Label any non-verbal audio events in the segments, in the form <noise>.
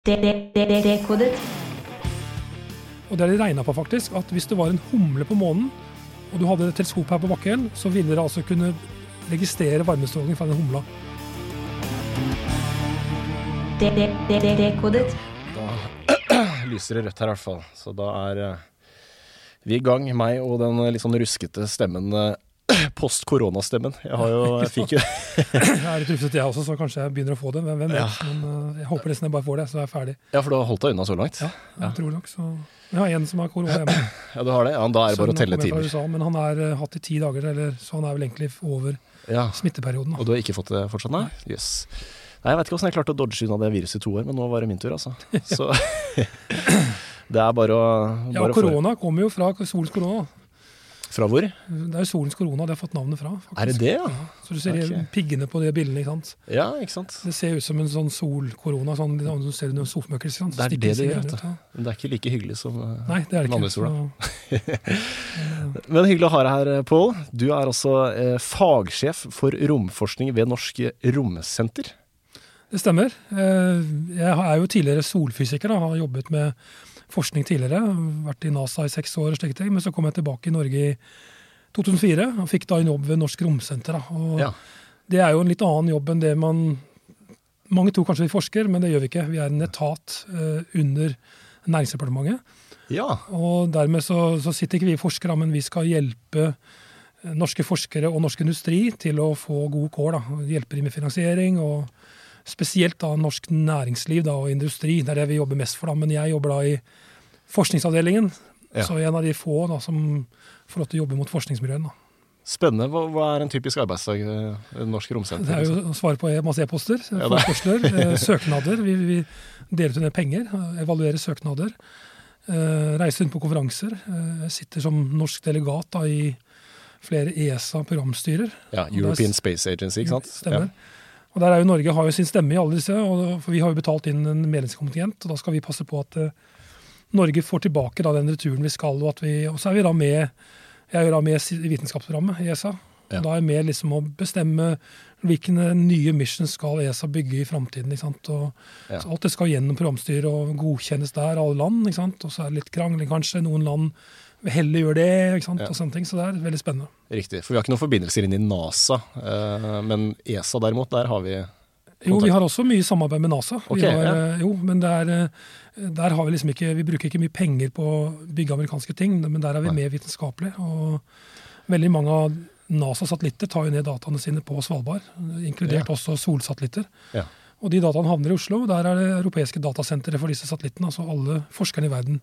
Dekodet. Og det er det regna på, faktisk, at hvis det var en humle på månen, og du hadde et teleskop her på bakken, så ville dere altså kunne registrere varmestråling fra den humla. Dekodet. Da <clears throat> lyser det rødt her i hvert fall. Så da er eh, vi i gang, meg og den litt sånn ruskete stemmen. Eh, Post koronastemmen. Jeg har jo, jeg fikk jo <laughs> Jeg er litt rufsete jeg også, så kanskje jeg begynner å få det. Hvem hvem vet? Ja. Men uh, jeg håper nesten jeg bare får det, så er jeg ferdig. Ja, for du har holdt deg unna så langt? Ja, jeg tror nok så. Jeg har en som har korona hjemme. <clears throat> Ja, du har det? Ja, Da er det bare å telle timer. USA, men han har uh, hatt i ti dager, eller, så han er vel egentlig over Ja, smitteperioden. Og du har ikke fått det fortsatt? Nei? Jøss. Nei, Jeg vet ikke åssen jeg klarte å dodge unna det viruset i to år, men nå var det min tur, altså. <laughs> Så <laughs> det er bare å Ja, bare Ja, korona kommer jo fra sols korona. Fra hvor? Det er jo solens korona det har fått navnet fra. faktisk. Er det det, ja? Så du ser okay. Piggene på de bildene, ikke sant. Ja, ikke sant? Det ser ut som en sånn solkorona, sånn du ser noen solmøkker, sant. Det er Stikker det det gjør, ut, ja. Men det er ikke like hyggelig som eh, Nei, det er det ikke. <laughs> Men hyggelig å ha deg her, Pål. Du er altså eh, fagsjef for romforskning ved Norsk Romsenter. det stemmer. Eh, Jeg er jo tidligere solfysiker, da, har jobbet med forskning tidligere. Vært i NASA i seks år og slike ting. Men så kom jeg tilbake i Norge i 2004 og fikk da en jobb ved Norsk Romsenter. Ja. Det er jo en litt annen jobb enn det man Mange tror kanskje vi forsker, men det gjør vi ikke. Vi er en etat eh, under Næringsdepartementet. Ja. Og dermed så, så sitter ikke vi forskere, men vi skal hjelpe eh, norske forskere og norsk industri til å få gode kår. Da. Hjelpe dem med finansiering, og spesielt da norsk næringsliv da, og industri. Det er det vi jobber mest for. da. Men jeg jobber da i forskningsavdelingen, Ja. så jeg er en av de få da, som får lov til å jobbe mot forskningsmiljøene. Spennende. Hva, hva er en typisk arbeidsdag i ved Norsk Romsenter? Det er jo å svare på masse e-poster, Ja, forespørsler, <laughs> eh, søknader. Vi, vi deler ut ned penger, eh, evaluerer søknader. eh, Reiser rundt på konferanser. eh, Jeg sitter som norsk delegat da, i flere ESA-programstyrer. Ja, European Space Agency, ikke sant? Stemmer. Og der er jo Norge har jo sin stemme i alle disse, og, for vi har jo betalt inn en medlemskontingent. og Da skal vi passe på at eh, Norge får tilbake da, den returen vi skal. Og, at vi, og så er vi da med jeg er da med i vitenskapsprogrammet i ESA. Ja. Da er jeg med liksom å bestemme hvilke nye missions skal ESA bygge i framtiden. Ja. Alt det skal gjennom programstyret og godkjennes der, alle land. Og så er det litt krangling kanskje. Noen land heller gjør det. ikke sant? Ja. Og sånne ting, Så det er veldig spennende. Riktig. For vi har ikke noen forbindelser inn i NASA. eh, Men ESA derimot, der har vi Kontakt. Jo, vi har også mye samarbeid med NASA. Ok, vi har, ja. eh, Jo, men det er, eh, der har vi liksom ikke Vi bruker ikke mye penger på å bygge amerikanske ting, men der er vi Nei. mer vitenskapelige. Og veldig mange av NASA-satellitter tar jo ned dataene sine på Svalbard, inkludert Ja. også solsatellitter. Ja. Og de dataene havner i Oslo, og der er det europeiske datasenteret for disse satellittene. Altså alle forskerne i verden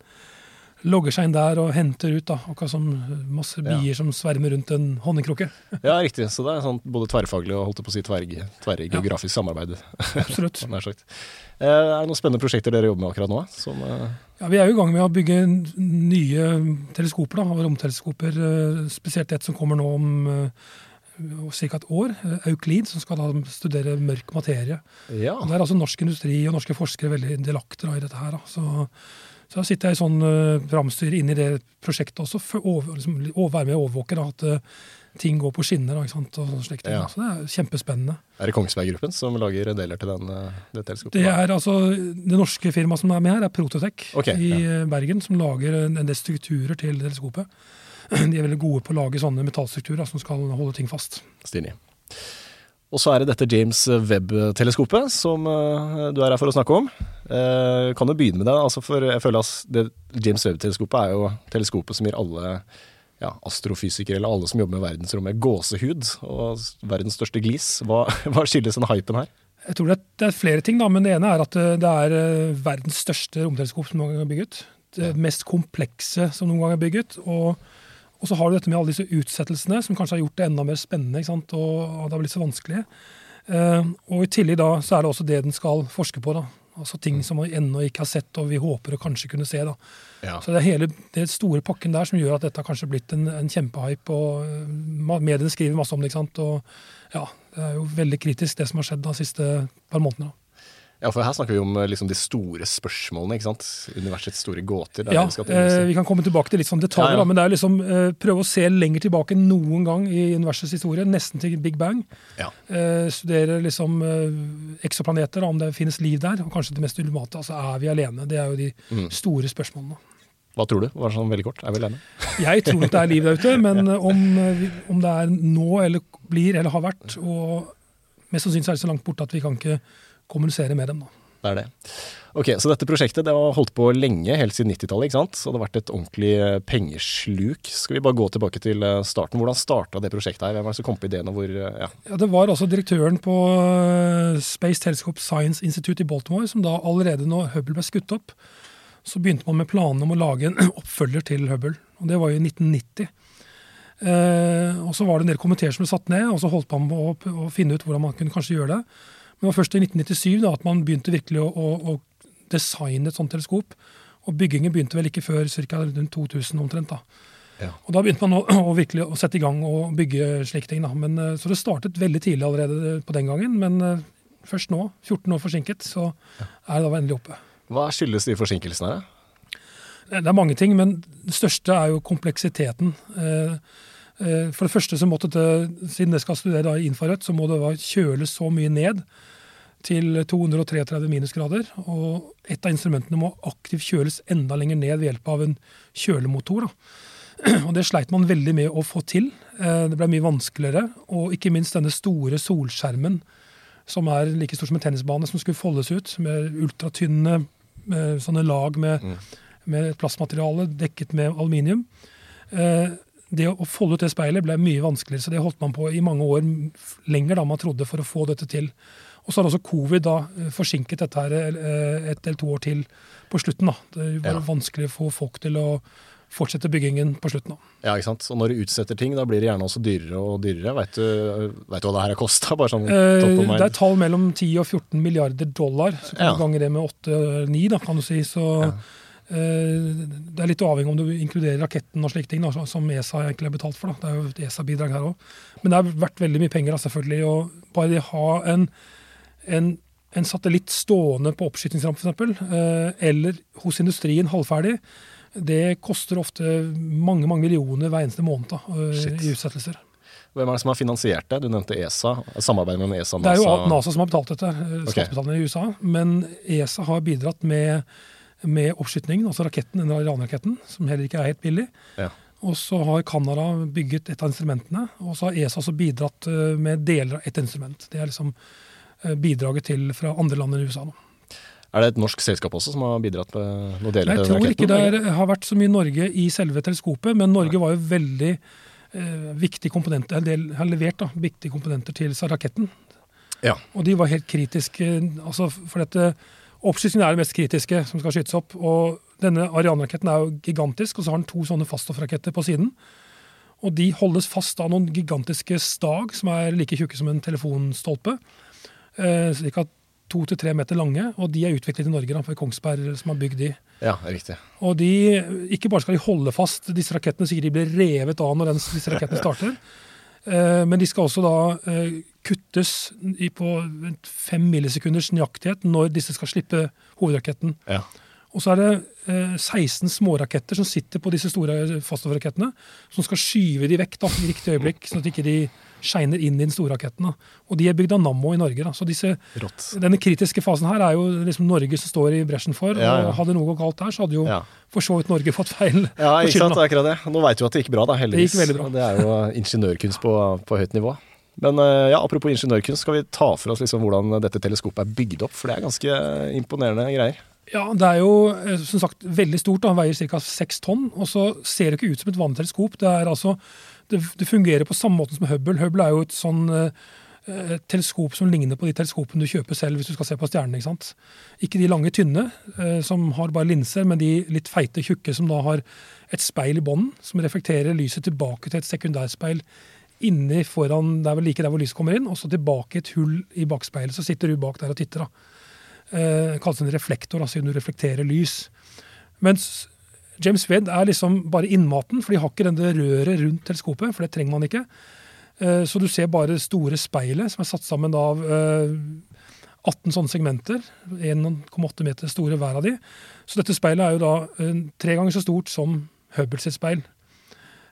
logger seg inn der og henter ut, da, akkurat som masse Ja. som svermer rundt en honningkrukke. <laughs> Ja, riktig. Så det er sånn både tverrfaglig og holdt på å si tverrgeografisk tverrgeografisk samarbeid. <laughs> Absolutt. nær sagt. Eh, Er det noen spennende prosjekter dere jobber med akkurat nå? Som, eh, Ja, Vi er jo i gang med å bygge nye teleskoper, da, romteleskoper. eh, Spesielt et som kommer nå om ca. et år. eh, Euclid, som skal da studere mørk materie. ja. Det er altså norsk industri og norske forskere veldig delaktige i dette her. Da. Så, så da sitter jeg i sånn uh, ramstyr inne i det prosjektet også, for å liksom, være med og overvåke da, at uh, ting går på skinner. Og slikt. Ja. Så det er kjempespennende. Er det Kongsberg-gruppen som lager deler til den, eh, det teleskopet? Det er altså, det norske firmaet som er med her, er Prototech okay, i ja. eh, Bergen, som lager en del strukturer til teleskopet. <clears throat> De er veldig gode på å lage sånne metallstrukturer som skal holde ting fast. Stilig. Og så er det dette James Webb-teleskopet som eh, du er her for å snakke om. Eh, kan du begynne med det? Altså for jeg føler at det, James Webb-teleskopet er jo teleskopet som gir alle ja, astrofysikere eller alle som jobber med verdensrommet, gåsehud og verdens største glis. Hva, <laughs> hva skyldes den hypen her? Jeg tror det er, det er flere ting, da, men det ene er at eh, det er verdens største romteleskop som noen gang er bygget. Det mest komplekse som noen gang er bygget. Og, og så har du dette med alle disse utsettelsene, som kanskje har gjort det enda mer spennende. Og, det har blitt så vanskelig. Eh, og i tillegg da, så er det også det den skal forske på. da. Altså Ting som vi ennå ikke har sett, og vi håper å kanskje kunne se. da. Ja. Så det er hele den store pakken der som gjør at dette har kanskje blitt en, en kjempehype. og eh, Mediene skriver masse om det. ikke sant? Og ja, Det er jo veldig kritisk det som har skjedd de siste par månedene. Ja, for her snakker vi om eh, liksom, de store spørsmålene, ikke sant? Universets store gåter. er Ja, vi eh, vi kan komme tilbake til litt sånn detaljer, Ja, ja. Da, men det er liksom eh, prøve å se lenger tilbake enn noen gang i universets historie, nesten til Big Bang. Ja. Eh, studere liksom eh, eksoplaneter, da, om det finnes liv der, og kanskje det mest ultimate, altså er vi alene? Det er jo de Mm. store spørsmålene. Hva tror du? Bare sånn veldig kort. Er vi alene? <laughs> Jeg tror at det er liv der ute, men <laughs> om, om det er nå eller blir eller har vært, og mest sannsynlig er det så langt borte at vi kan ikke kommunisere med dem. da. Det er det. Ok, Så dette prosjektet det har holdt på lenge, helt siden 90-tallet. ikke sant? Så det har vært et ordentlig eh, pengesluk. Skal vi bare gå tilbake til eh, starten? Hvordan starta det prosjektet her? Hvem var det som kom på ideen? hvor, eh, ja. Ja, Det var altså direktøren på Space Telescope Science Institute i Baltimore, som da allerede når Hubble ble skutt opp, så begynte man med planene om å lage en <clears throat> oppfølger til Hubble. og Det var jo i 1990. Eh, og Så var det en del komiteer som ble satt ned, og så holdt man på å, å finne ut hvordan man kunne kanskje gjøre det. Men det var først i 1997 da, at man begynte virkelig å, å, å designe et sånt teleskop. Og byggingen begynte vel ikke før ca. rundt 2000 omtrent. da. Ja. Og Da begynte man å, å virkelig å sette i gang og bygge slike ting. Da. Men, eh, så det startet veldig tidlig allerede på den gangen. Men eh, først nå, 14 år forsinket, så er det da endelig oppe. Hva skyldes de forsinkelsene? Det er mange ting, men det største er jo kompleksiteten. Eh, eh, For det første så måtte det, siden det skal studere da i infrarødt, så må det kjøles så mye ned til 233 minusgrader. Og et av instrumentene må aktivt kjøles enda lenger ned ved hjelp av en kjølemotor. Da. <clears throat> Og det sleit man veldig med å få til. Eh, Det ble mye vanskeligere. Og ikke minst denne store solskjermen, som er like stor som en tennisbane, som skulle foldes ut med ultratynne med sånne lag med, med plastmateriale dekket med aluminium. Eh, Det å folde ut det speilet ble mye vanskeligere, så det holdt man på i mange år lenger da man trodde for å få dette til. Og så har også covid da eh, forsinket dette her eh, et eller to år til på slutten. da. Det var Ja. vanskelig å få folk til å fortsette byggingen på slutten. da. Ja, ikke sant? Og når du utsetter ting, da blir det gjerne også dyrere og dyrere. Vet du, vet du hva det her har kosta? Sånn Eh, det er tall mellom 10 og 14 milliarder dollar. Så kan Ja. du gange det med 8-9, da, kan du si. Så eh, det er litt avhengig om du inkluderer raketten og slike ting, da, som ESA egentlig har betalt for. da. Det er jo et ESA-bidrag her òg. Men det har vært veldig mye penger, da, selvfølgelig. Og bare det å ha en, en, en satellitt stående på oppskytingsramp, f.eks., eh, eller hos industrien halvferdig, det koster ofte mange mange millioner hver eneste måned da, eh, i utsettelser. Hvem er det som har finansiert det? Du nevnte ESA. Samarbeid mellom ESA og NASA? Det er jo NASA som har betalt dette, eh, okay. i USA. Men ESA har bidratt med, med oppskytningen, altså raketten, den Iran-raketten, som heller ikke er helt billig. Ja. Og så har Canada bygget et av instrumentene, og så har ESA også bidratt eh, med deler av ett instrument. Det er liksom eh, bidraget til fra andre land enn USA. nå. Er det et norsk selskap også som har bidratt med noe deler Jeg tror raketten? ikke det har vært så mye Norge i selve teleskopet, men Norge var jo veldig eh, viktig komponent, en del, har levert da, viktige komponenter til raketten. Ja. Og de var helt kritiske. altså for dette, Oppskytingen er det mest kritiske som skal skytes opp. og Denne Ariane-raketten er jo gigantisk, og så har den to sånne faststoffraketter på siden. Og De holdes fast av noen gigantiske stag som er like tjukke som en telefonstolpe. Eh, Ca. to til tre meter lange, og de er utviklet i Norge. da, for Kongsberg som har bygd de. Ja, riktig. Og de, Ikke bare skal de holde fast disse rakettene, sikkert de blir revet av når disse rakettene starter. Eh, men de skal også da eh, kuttes på fem millisekunders nøyaktighet når disse skal slippe hovedraketten. Ja. Og så er det eh, 16 småraketter som sitter på disse store faststoffrakettene, som skal skyve de vekk da, i riktig øyeblikk, sånn at ikke de skeiner inn i den store raketten. Da. Og de er bygd av Nammo i Norge. Da. Så disse, denne kritiske fasen her er jo liksom Norge som står i bresjen for. Ja, ja. og Hadde noe gått galt der, så hadde jo Ja. for så vidt Norge fått feil. Ja, ikke sant, akkurat det. Nå veit du at det gikk bra, da, heldigvis. Det gikk bra. Det er jo ingeniørkunst på, på høyt nivå. Men eh, ja, apropos ingeniørkunst, skal vi ta for oss liksom hvordan dette teleskopet er bygd opp? For det er ganske imponerende greier. Ja, Det er jo eh, som sagt veldig stort. da, Veier ca. seks tonn. Og så ser det ikke ut som et vanlig teleskop. Det altså, det, det fungerer på samme måte som Hubble. Hubble er jo et sånn eh, et teleskop som ligner på de teleskopene du kjøper selv hvis du skal se på stjernene. Ikke sant? Ikke de lange, tynne eh, som har bare linser, men de litt feite, tjukke som da har et speil i bånden som reflekterer lyset tilbake til et sekundærspeil inni foran, det er vel like der hvor lyset kommer inn, og så tilbake i et hull i bakspeilet. Så sitter du bak der og titter. da. Eh, kalles en reflektor, altså siden du reflekterer lys. Mens James Webb er liksom bare innmaten, for de har ikke denne røret rundt teleskopet, for det trenger man ikke. Eh, Så du ser bare det store speilet som er satt sammen av eh, 18 sånne segmenter. 1,8 meter store hver av de. Så dette speilet er jo da eh, tre ganger så stort som Hubble sitt speil.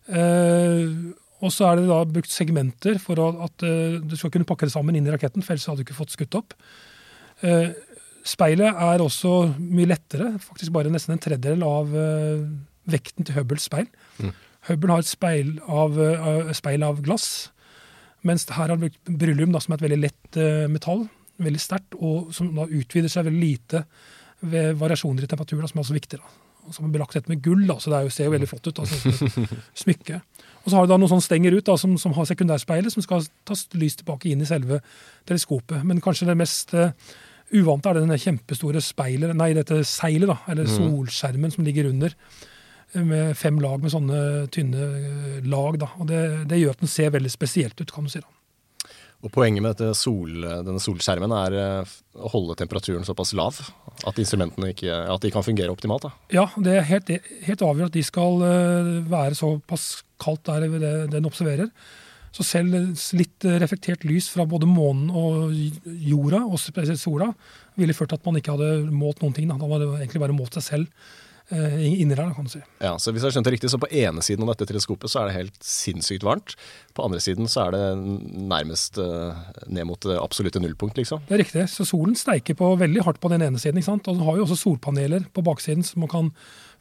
Eh, og så er det da brukt segmenter for at uh, du skal kunne pakke det sammen inn i raketten, for ellers hadde du ikke fått skutt opp. Speilet er også mye lettere, faktisk bare nesten en tredjedel av uh, vekten til Hubbles speil. Mm. Hubble har et speil av, speil av, glass, mens her har du brukt da, som er et veldig lett metall, veldig sterkt, og som da utvider seg veldig lite ved variasjoner i temperatur, da, som er også viktig. da som er belagt dette med gull, da, så det jo, ser jo veldig flott ut. Altså, <laughs> smykke. Og så har du da noen sånne stenger ut da, som, som har sekundærspeilet, som skal ta lys tilbake inn i selve teleskopet. Men kanskje det mest uvante er det denne kjempestore speilet, nei, dette seilet, da, eller mm. solskjermen som ligger under. Med fem lag med sånne tynne uh, lag. Da. Og det, det, gjør at den ser veldig spesielt ut, kan du si. da. Og Poenget med sol, denne solskjermen er eh, å holde temperaturen såpass lav at instrumentene ikke, at de kan fungere optimalt? Da. Ja, det er helt, helt avgjørende at de skal eh, være såpass kaldt der den observerer. Så selv litt reflektert lys fra både månen og jorda, og spesielt sola, ville ført til at man ikke hadde målt noen ting. Da, hadde man egentlig bare målt seg selv Eh, inni der, kan du si. Ja, så hvis jeg skjønte riktig, så på ene siden av dette teleskopet så er det helt sinnssykt varmt. På andre siden så er det nærmest uh, ned mot det absolutte nullpunkt, liksom. Det er riktig. Så solen steiker på veldig hardt på den ene siden. ikke sant? Og den har jo også solpaneler på baksiden som man kan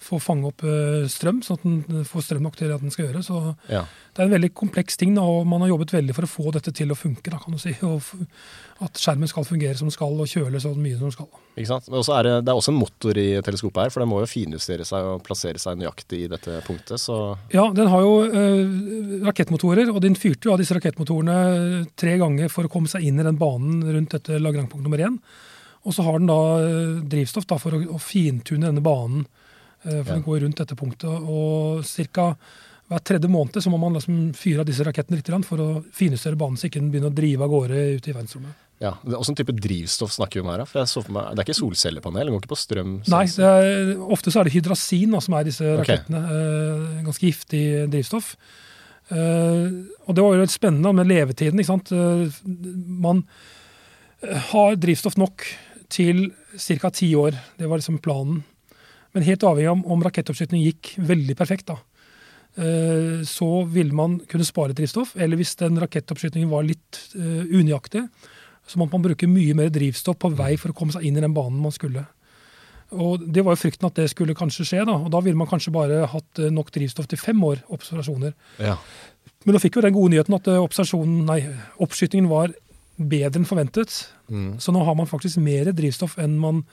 få fange opp uh, strøm, sånn at den får strøm nok til at den skal gjøre. Så ja. det er en veldig kompleks ting, da, og man har jobbet veldig for å få dette til å funke. da, kan du si. <laughs> Og at skjermen skal fungere som den skal, og kjøle så mye som den skal. Ikke sant? Men er det, det, er også en motor i teleskopet her, for den må jo finjustere seg og plassere seg nøyaktig i dette punktet. Så. Ja, den har jo uh, rakettmotorer, og den fyrte jo av disse rakettmotorene tre ganger for å komme seg inn i den banen rundt dette lagrangpunkt nummer én. Og så har den da drivstoff da, for å, å, fintune denne banen, for ja. den går rundt dette punktet. Og ca. hver tredje måned så må man liksom fyre av disse rakettene litt for å finjustere banen, så ikke den begynner å drive av gårde ut i verdensrommet. Ja, Hvilken type drivstoff snakker vi om her? For jeg så for meg, Det er ikke solcellepanel? Det går ikke på strøm? Nei, er, ofte så er det hydrasin da, som er disse rakettene. Okay. Eh, ganske giftig drivstoff. Eh, og det var jo litt spennende med levetiden. ikke sant? Eh, man eh, har drivstoff nok til ca. ti år. Det var liksom planen. Men helt avhengig av om, om rakettoppskyting gikk veldig perfekt, da, eh, så ville man kunne spare drivstoff. Eller hvis den rakettoppskytingen var litt uh, unøyaktig, så måtte man bruke mye mer drivstoff på vei for å komme seg inn i den banen man skulle. Og Det var jo frykten at det skulle kanskje skje. da, og Da ville man kanskje bare hatt eh, nok drivstoff til fem år observasjoner. Ja. Men da fikk jo den gode nyheten at eh, nei, oppskytingen var bedre enn forventet. Mm. Så nå har man faktisk mer drivstoff enn man eh,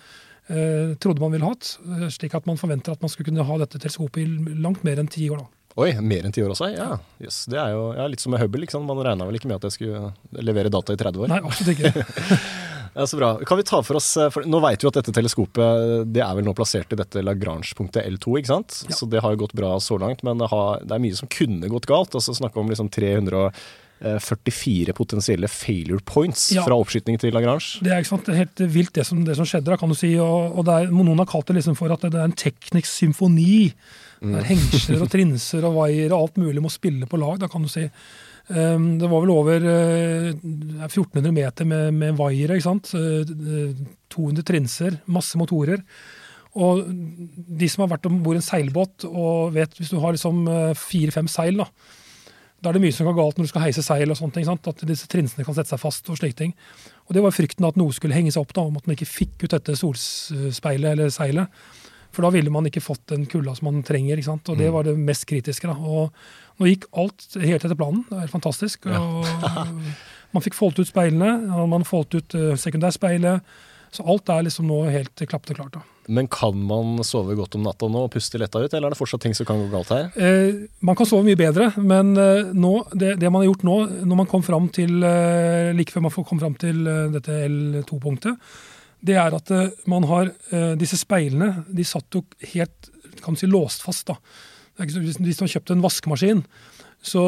trodde man ville hatt. Eh, slik at man forventer at man skulle kunne ha dette teleskopet i langt mer enn ti år. da. Oi, mer enn ti år også? Ja, yes, det er jo ja, litt som med Hubble. Liksom. Man regna vel ikke med at jeg skulle levere data i 30 år? Nei, absolutt ikke. <laughs> ja, så bra. Kan vi ta for oss, eh, for Nå vet vi at dette teleskopet det er vel nå plassert i dette Lagrange-punktet L2, ikke sant? Ja. Så det har jo gått bra så langt, men det, har, det er mye som kunne gått galt. Altså Snakke om liksom 344 potensielle failure points ja. fra oppskyting til Lagrange. Det er, sant, er helt vilt det som, det som skjedde, da, kan du si. Og, og er, noen har kalt det liksom for at det er en teknisk symfoni. Mm. Der hengsler og <laughs> trinser og vaier og alt mulig må spille på lag, da kan du si. Um, det var vel over uh, eh, 1400 meter med, med vaiere. ikke sant? Uh, 200 trinser, masse motorer. Og de som har vært om bord i en seilbåt og vet hvis du har liksom fire-fem seil, da, da er det mye som går galt når du skal heise seil og sånne ting. sant? At disse trinsene kan sette seg fast og slike ting. Og det var frykten at noe skulle henge seg opp, da, om at man ikke fikk ut dette solspeilet eller seilet. For da ville man ikke fått den kulda som man trenger. ikke sant? Og det mm. var det mest kritiske. da. Og nå gikk alt helt etter planen. Det er fantastisk. Ja. man fikk foldet ut speilene, og man foldet ut uh, sekundærspeilet. Så alt er liksom nå helt klappet og klart. da. Men kan man sove godt om natta nå og puste letta ut, eller er det fortsatt ting som kan gå galt her? Eh, man kan sove mye bedre, men eh, nå, det, det, man har gjort nå, når man kom fram til, eh, like før man kom fram til eh, dette L2-punktet, det er at man har disse speilene De satt jo helt kan du si, låst fast. da. Hvis man kjøpte kjøpt en vaskemaskin, så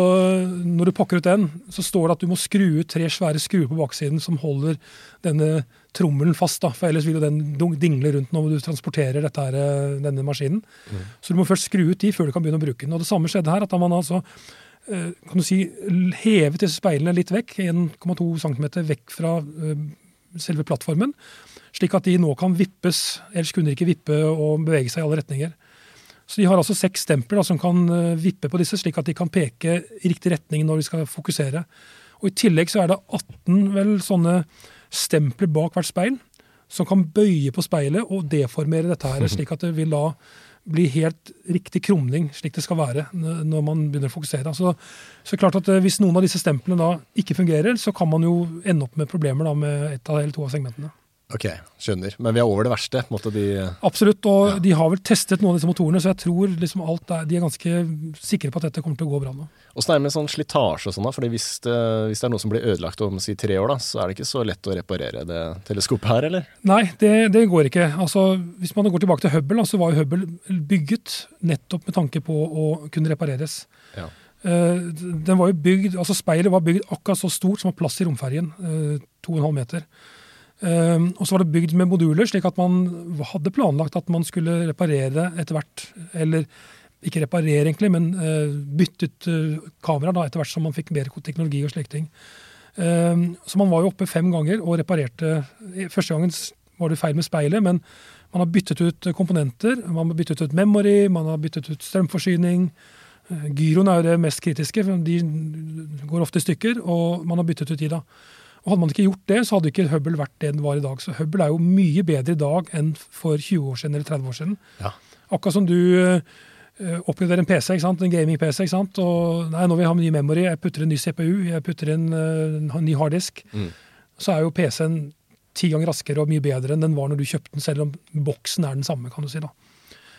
når du pakker ut den, så står det at du må skru ut tre svære skruer på baksiden som holder denne trommelen fast. da, for Ellers vil jo den dingle rundt når du transporterer her, eh, denne maskinen. Mm. Så du må først skru ut de før du kan begynne å bruke den. Og Det samme skjedde her. at da man altså kan du si, hevet disse speilene litt vekk, 1,2 cm vekk fra selve plattformen. Slik at de nå kan vippes, ellers kunne de ikke vippe og bevege seg i alle retninger. Så De har altså seks stempler da, som kan eh, vippe på disse, slik at de kan peke i riktig retning når de skal fokusere. Og I tillegg så er det 18 vel sånne stempler bak hvert speil, som kan bøye på speilet og deformere dette her, slik at det vil da bli helt riktig krumning, slik det skal være når man begynner å fokusere. Så, så klart at eh, Hvis noen av disse stemplene da ikke fungerer, så kan man jo ende opp med problemer da med ett eller to av segmentene. Ok, skjønner. Men vi er over det verste? på en måte de... Absolutt, og ja. de har vel testet noen av disse motorene, så jeg tror liksom alt er, de er ganske sikre på at dette kommer til å gå bra nå. Åssen er det med sånn slitasje og sånn, da? Fordi hvis det, hvis det, er noe som blir ødelagt om si tre år, da, så er det ikke så lett å reparere det teleskopet her, eller? Nei, det, det går ikke. Altså, Hvis man går tilbake til Hubble, så var jo Hubble bygget nettopp med tanke på å kunne repareres. Ja. Uh, den var jo bygd, altså Speilet var bygd akkurat så stort som var plass i romferjen. Uh, 2,5 meter. Ehm, og så var det bygd med moduler, slik at man hadde planlagt at man skulle reparere etter hvert. Eller ikke reparere, egentlig, men uh, byttet uh, kamera etter hvert som man fikk bedre teknologi og slike ting. Um, så man var jo oppe fem ganger og reparerte. Første gangen var det feil med speilet, men man har byttet ut komponenter. Man har byttet ut memory, man har byttet ut strømforsyning. Gyroen er jo det mest kritiske, for de går ofte i stykker, og man har byttet ut de da. Og Hadde man ikke gjort det, så hadde ikke Hubble vært det den var i dag. Så Hubble er jo mye bedre i dag enn for 20 år siden eller 30 år siden. Ja. Akkurat som du uh, oppgraderer en PC, ikke sant? en gaming-PC. ikke sant? Og nei, nå vil jeg ha ny memory, jeg putter en ny CPU, jeg putter inn uh, en ny harddisk. Mm. Så er jo PC-en ti ganger raskere og mye bedre enn den var når du kjøpte den, selv om boksen er den samme. kan du si da.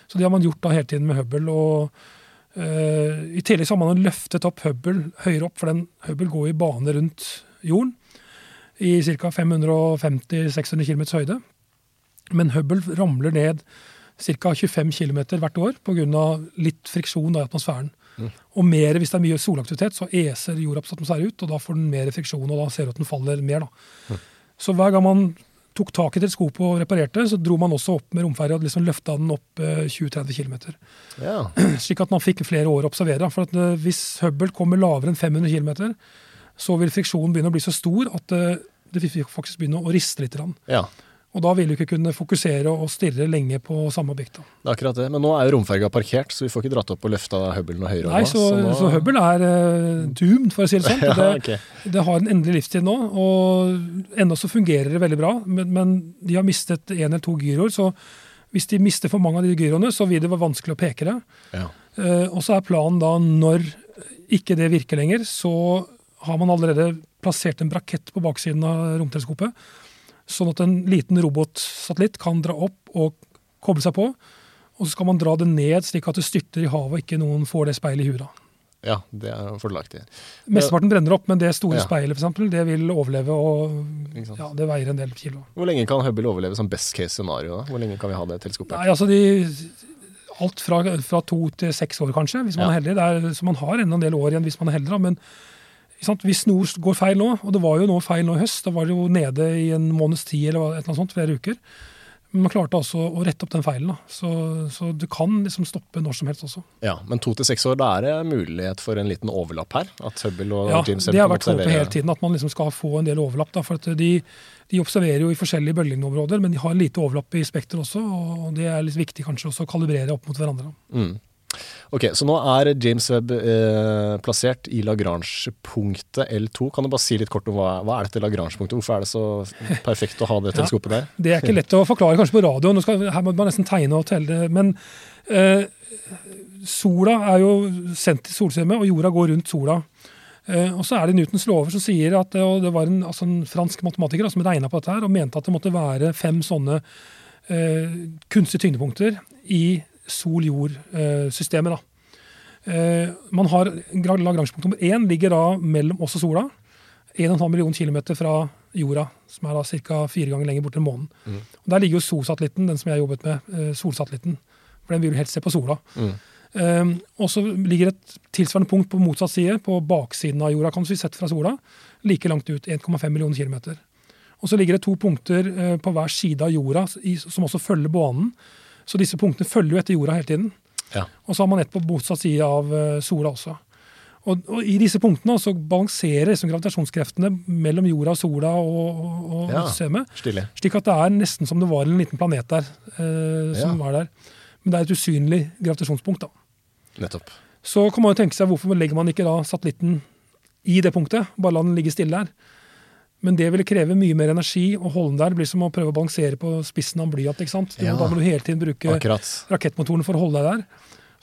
Så det har man gjort da hele tiden med Hubble. og uh, I tillegg så har man løftet opp Hubble høyere opp, for den Hubble går i bane rundt jorden i ca. 550-600 km høyde. Men Hubble ramler ned ca. 25 km hvert år pga. litt friksjon i atmosfæren. Mm. Og mer hvis det er mye solaktivitet, så eser jordas atmosfære ut, og da får den mer friksjon, og da ser du at den faller mer. Mm. Så hver gang man tok tak i teleskopet og reparerte, så dro man også opp med romferja og liksom løfta den opp 20-30 eh, km. Ja. <clears throat> Slik at man fikk flere år å observere. For at eh, hvis Hubble kommer lavere enn 500 km, så vil friksjonen begynne å bli så stor at eh, det vil faktisk begynne å riste litt. Ja. Og da vil du ikke kunne fokusere og stirre lenge på samme objekt. Det er akkurat det. Men nå er jo romferga parkert, så vi får ikke dratt opp og løfta Hubble noe høyere. Nei, så, så, nå... så Hubble er uh, doomed, for å si det sånn. <laughs> ja, det, okay. det, har en endelig livstid nå, og ennå så fungerer det veldig bra. Men, men de har mistet én eller to gyroer, så hvis de mister for mange av de gyroene, så vil det være vanskelig å peke det. Ja. Uh, og så er planen da, når ikke det virker lenger, så har man allerede plassert en brakett på baksiden av romteleskopet. Sånn at en liten robotsatellitt kan dra opp og koble seg på. Og så skal man dra det ned slik at det styrter i havet og ikke noen får det speilet i huet. Ja, det er fordelaktig. Mesteparten brenner opp, men det store ja. speilet for eksempel, det vil overleve. og ja, Det veier en del kilo. Hvor lenge kan Hubble overleve som best case scenario? da? Hvor lenge kan vi ha det teleskopet? Nei, altså de, Alt fra, fra, to til seks år, kanskje, hvis man ja. er heldig. Er, så man har enda en del år igjen hvis man er heldig. da, men hvis noe går feil nå, og det var jo noe feil nå i høst, da var det jo nede i en måneds tid eller et eller annet sånt, flere uker. Men man klarte altså å rette opp den feilen. da. Så, så det kan liksom stoppe når som helst også. Ja, Men to til seks år, da er det mulighet for en liten overlapp her? At Hubble og ja, James Ja, det har vært håpet hele tiden, at man liksom skal få en del overlapp. da, for de, de observerer jo i forskjellige bølgeområder, men de har lite overlapp i spekter også. og Det er litt viktig kanskje også å kalibrere opp mot hverandre. Mm. Ok, Så nå er James Webb eh, plassert i Lagrange-punktet L2. Kan du bare si litt kort om hva, hva er dette Lagrange-punktet? Hvorfor er det så perfekt å ha det teleskopet der? det er ikke lett å forklare kanskje på radio. Skal, her må man nesten tegne og telle. Men eh, sola er jo sendt til solsystemet, og jorda går rundt sola. Eh, og så er det Newtons lover som sier at og det var en, altså en fransk matematiker som regna på dette her, og mente at det måtte være fem sånne eh, kunstige tyngdepunkter i sol-jord-systemet. Eh, man har Lagrangepunkt nummer én ligger da mellom oss og sola. 1,5 millioner kilometer fra jorda, som er da ca. fire ganger lenger borte enn månen. Mm. Og Der ligger jo SO-satellitten, den som jeg jobbet med, eh, solsatellitten. For den vil du helst se på sola. Mm. Um, og så ligger et tilsvarende punkt på motsatt side, på baksiden av jorda, kan vi sett fra sola. Like langt ut, 1,5 millioner kilometer. Og så ligger det to punkter uh, på hver side av jorda i, som også følger banen. Så disse punktene følger jo etter jorda hele tiden. Ja. Og så har man ett på motsatt side av eh, sola også. Og, og I disse punktene så balanserer liksom gravitasjonskreftene mellom jorda og sola og, og, og Ja. systemet. Stilig. Slik at det er nesten som det var en liten planet der. Eh, som Ja. var der. Men det er et usynlig gravitasjonspunkt. da. Nettopp. Så kan man jo tenke seg hvorfor legger man ikke da satellitten i det punktet? Bare la den ligge stille der. Men det ville kreve mye mer energi å holde den der. Blir som å prøve å balansere på spissen av en blyant. ikke sant? Du, Ja. Da må du hele tiden bruke Akkurat. rakettmotoren for å holde deg der.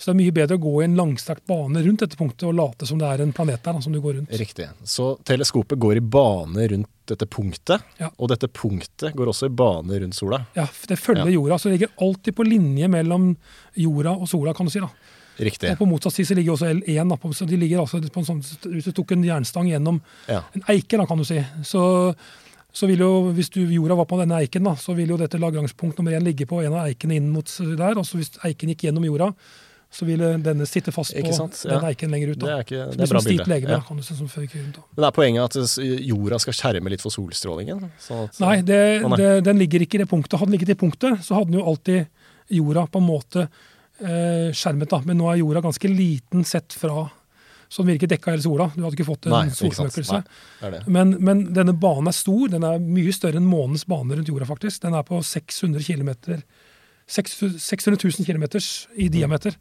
Så det er mye bedre å gå i en langstrakt bane rundt dette punktet og late som det er en planet der som du går rundt. Riktig. Så teleskopet går i bane rundt dette punktet, Ja. og dette punktet går også i bane rundt sola. Ja, Det følger Ja. jorda, så det ligger alltid på linje mellom jorda og sola. kan du si da. Riktig. Og På motsatt side så ligger også L1. Da, på, så de ligger altså på en sånn, Hvis du tok en jernstang gjennom Ja. en eike, da, kan du si, så, så vil jo, hvis du, jorda var på denne eiken, da, så vil jo dette lagrangspunkt nummer én ligge på en av eikene inn mot der. og så Hvis eiken gikk gjennom jorda, så ville denne sitte fast på? Ja. den eiken lenger ut. Det er, ikke, det er bra bilde. legeme, Ja. kan du si, som rundt. Da. Men er poenget at jorda skal skjerme litt for solstrålingen? At, Nei, det, Å. Det, den ligger ikke i det punktet. Hadde den ligget i punktet, så hadde den jo alltid jorda på en måte eh, skjermet. da. Men nå er jorda ganske liten sett fra den vil dekka hele sola. Du hadde ikke fått en Nei, det. Men, men denne banen er stor. Den er mye større enn månens bane rundt jorda. faktisk. Den er på 600 km 600 000 km i Mm. diameter.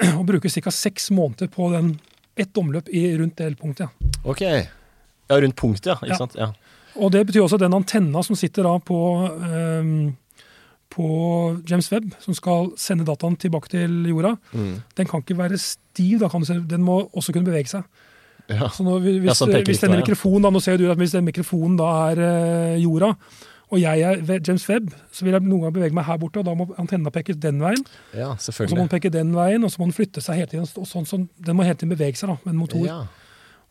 <clears throat> Og bruker ca. seks måneder på den ett omløp i, rundt det punktet. Ja. Ok. Ja, rundt punktet, ja. Ikke Ja. sant? Ja. Og det betyr også at den antenna som sitter da på, ehm, på James Webb, som skal sende dataen tilbake til jorda, Mm. den kan ikke være stiv. si. Den må også kunne bevege seg. ja. Så nå, hvis, Ja, hvis, så den hvis denne mikrofonen da, nå ser du at hvis den mikrofonen da er eh, jorda, og jeg er James Webb, så vil jeg noen gang bevege meg her borte, og da må antenna peke den veien. ja, Og så må den peke den veien, og så må den flytte seg hele tiden. og sånn, sånn, den må hele tiden bevege seg da, med en motor. Ja.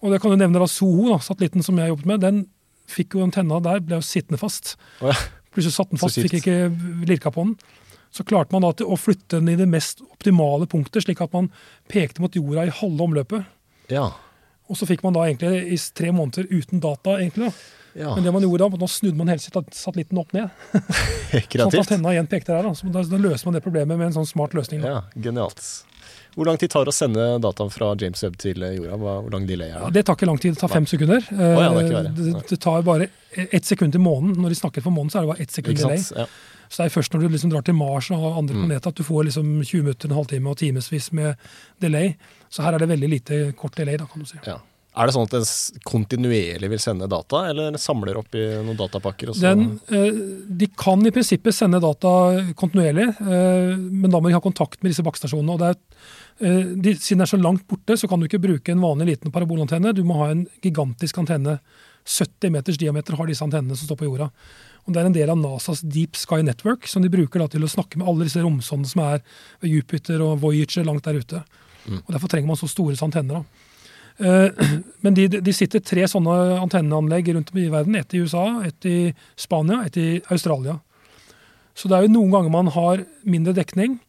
Og det kan du nevne da Soho, da, satellitten som jeg jobbet med, den fikk jo antenna der, ble jo sittende fast. Oh, ja. Plutselig satt den fast, fikk ikke lirka på den. Så klarte man da til å flytte den i det mest optimale punktet, slik at man pekte mot jorda i halve omløpet. ja. Og så fikk man da egentlig i tre måneder uten data, egentlig. da. ja. Men det man gjorde da, nå snudde man hele sat- satellitten opp ned. <laughs> Sånn at antenna igjen pekte der. Da. Så da løser man det problemet med en sånn smart løsning. Da. Ja, Genialt. Hvor lang tid tar det å sende dataen fra James Webb til jorda? Hvor lang delay er Ja, det? det tar ikke lang tid, det tar fem sekunder. ja, det. Eh, det, det tar bare ett sekund til månen. Når de snakker for månen, så er det bare ett sekund delay. Ja. Så det er først når du liksom drar til Mars og andre Mm. planeter at du får liksom 20 minutter, en halvtime og timevis med delay. Så her er det veldig lite kort delay, da, kan du si. Ja. Er det sånn at den kontinuerlig vil sende data, eller samler opp i noen datapakker? Den, eh, de kan i prinsippet sende data kontinuerlig, eh, men da må de ha kontakt med disse bakkestasjonene. og det er eh, de, Siden det er så langt borte, så kan du ikke bruke en vanlig liten parabolantenne. Du må ha en gigantisk antenne. 70 meters diameter har disse antennene som står på jorda. Og Det er en del av NASAs Deep Sky Network, som de bruker til å snakke med alle disse romsondene som er ved Jupiter og Voyager langt der ute. Mm. Og Derfor trenger man så store antenner. da. Eh, <clears throat> Men de, de sitter tre sånne antenneanlegg rundt om i verden. Ett i USA, ett i Spania, ett i Australia. Så det er jo noen ganger man har mindre dekning.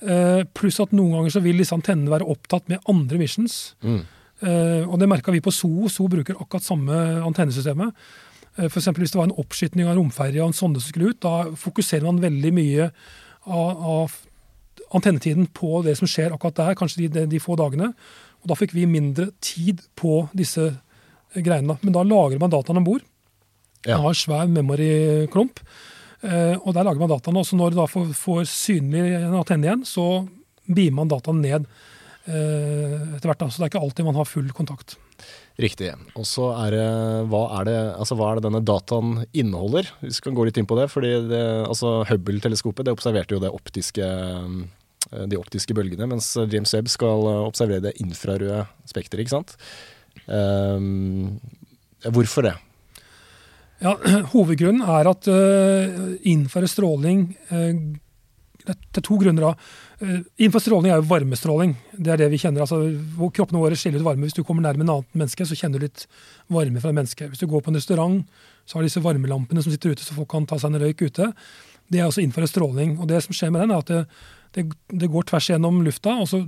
eh, Pluss at noen ganger så vil disse antennene være opptatt med andre missions. Mm. Eh, Og det merka vi på SOO. SOO bruker akkurat samme antennesystemet. F.eks. Hvis det var en oppskytning av en romferje og en sonde som skulle ut, da fokuserer man veldig mye av, av antennetiden på det som skjer akkurat der, kanskje de, de få dagene. Og da fikk vi mindre tid på disse eh, greiene. Men da lagrer man dataene om bord. Ja. Man har svær memory-klump. Eh, og der lager man dataene. Og så når du da får, synlig en antenne igjen, så beamer man dataen ned eh, etter hvert. Da. Så det er ikke alltid man har full kontakt. Riktig. Og så er det hva, er det altså hva er det denne dataen inneholder? Vi skal gå litt inn på det. fordi det, altså Hubble-teleskopet det observerte jo det optiske, de optiske bølgene, mens James Webb skal eh, observere det infrarøde spekteret. ikke sant? Hvorfor det? Ja, <clears throat> Hovedgrunnen er at uh, innenfor stråling uh, Det er to grunner. da. Uh, innenfor stråling er jo varmestråling. Det er det vi kjenner. altså Kroppene våre skiller ut varme. Hvis du kommer nærme en annet menneske, så kjenner du litt varme fra et menneske. Hvis du går på en restaurant, så har disse varmelampene som sitter ute, så folk kan ta seg en røyk ute. Det er også innenfor stråling. Og det som skjer med den, er at det, det, det går tvers gjennom lufta, og så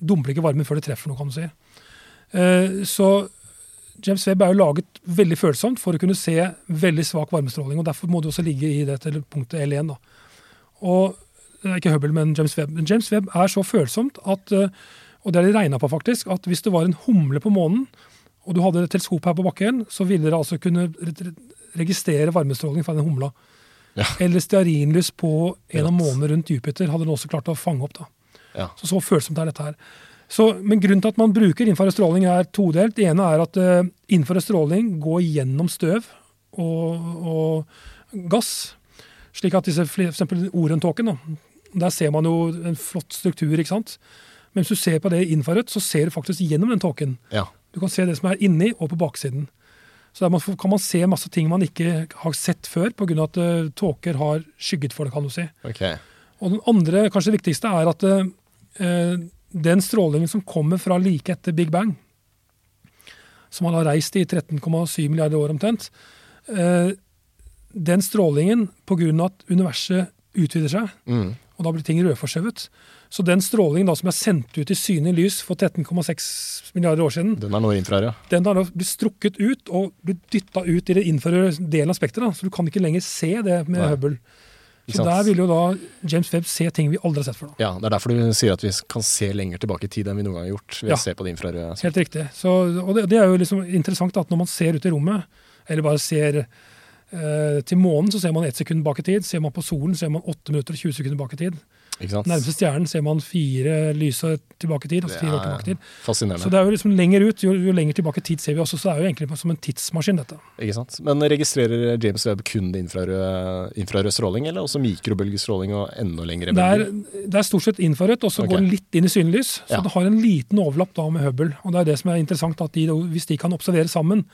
dumper ikke varmen før det treffer noe, kan du si. Uh, så James Webb er jo laget veldig følsomt for å kunne se veldig svak varmestråling. og Derfor må det også ligge i dette punktet L1. da. Og det er Ikke Hubble, men James Webb. Men James Webb er så følsomt at uh, Og det har de regna på, faktisk, at hvis det var en humle på månen, og du hadde et teleskop her på bakken, så ville det altså kunne re- re- registrere varmestråling fra den humla. Ja. Eller stearinlys på en av månene rundt Jupiter hadde den også klart å fange opp. da. Ja. Så så følsomt er dette her. Så, men grunnen til at man bruker infrarød stråling er todelt. Det ene er at uh, infrarød stråling går gjennom støv og, og gass. Slik at disse, for eksempel Orentåken, der ser man jo en flott struktur. ikke sant? Men hvis du ser på det infrarødt, så ser du faktisk gjennom den tåken. Ja. Du kan se det som er inni og på baksiden. Så der man kan man se masse ting man ikke har sett før, pga. at uh, tåker har skygget for det. kan du si. Okay. Og den andre, kanskje det viktigste, er at uh, den strålingen som kommer fra like etter Big Bang, som han har reist i 13,7 milliarder år omtrent, uh, den strålingen, pga. at universet utvider seg, Mm. og da blir ting rødforskjøvet, så den strålingen da som er sendt ut i synlig lys for 13,6 milliarder år siden, Den er nå infrarød. ja. den har blitt strukket ut og blitt dytta ut i det infrarøde delen av spekteret. Så du kan ikke lenger se det med Nei. Hubble. Så der vil jo da James Webb se ting vi aldri har sett før. da. Ja, Det er derfor du sier at vi kan se lenger tilbake i tid enn vi noen gang har gjort. ved Ja. å se på det infrarøde. Helt riktig. Så, og det, det er jo liksom interessant at når man ser ut i rommet, eller bare ser eh, til månen, så ser man ett sekund bak i tid. Ser man på solen, ser man 8 minutter og 20 sekunder bak i tid. Nærmeste stjernen ser man fire lys tilbake i tid. altså Det fire år tilbake i tid. er fascinerende. Så det er jo liksom lenger ut, jo, jo lenger tilbake i tid ser vi også. Så det er jo egentlig som en tidsmaskin, dette. Ikke sant? Men registrerer James Webb kun infrarød, infrarød stråling, eller også mikrobølgestråling og enda lengre Det er, bølger? det er stort sett infrarødt, og så okay. går den litt inn i synlys. Så Ja. det har en liten overlapp da med Hubble. Og det er det som er interessant, at de, hvis de kan observere sammen,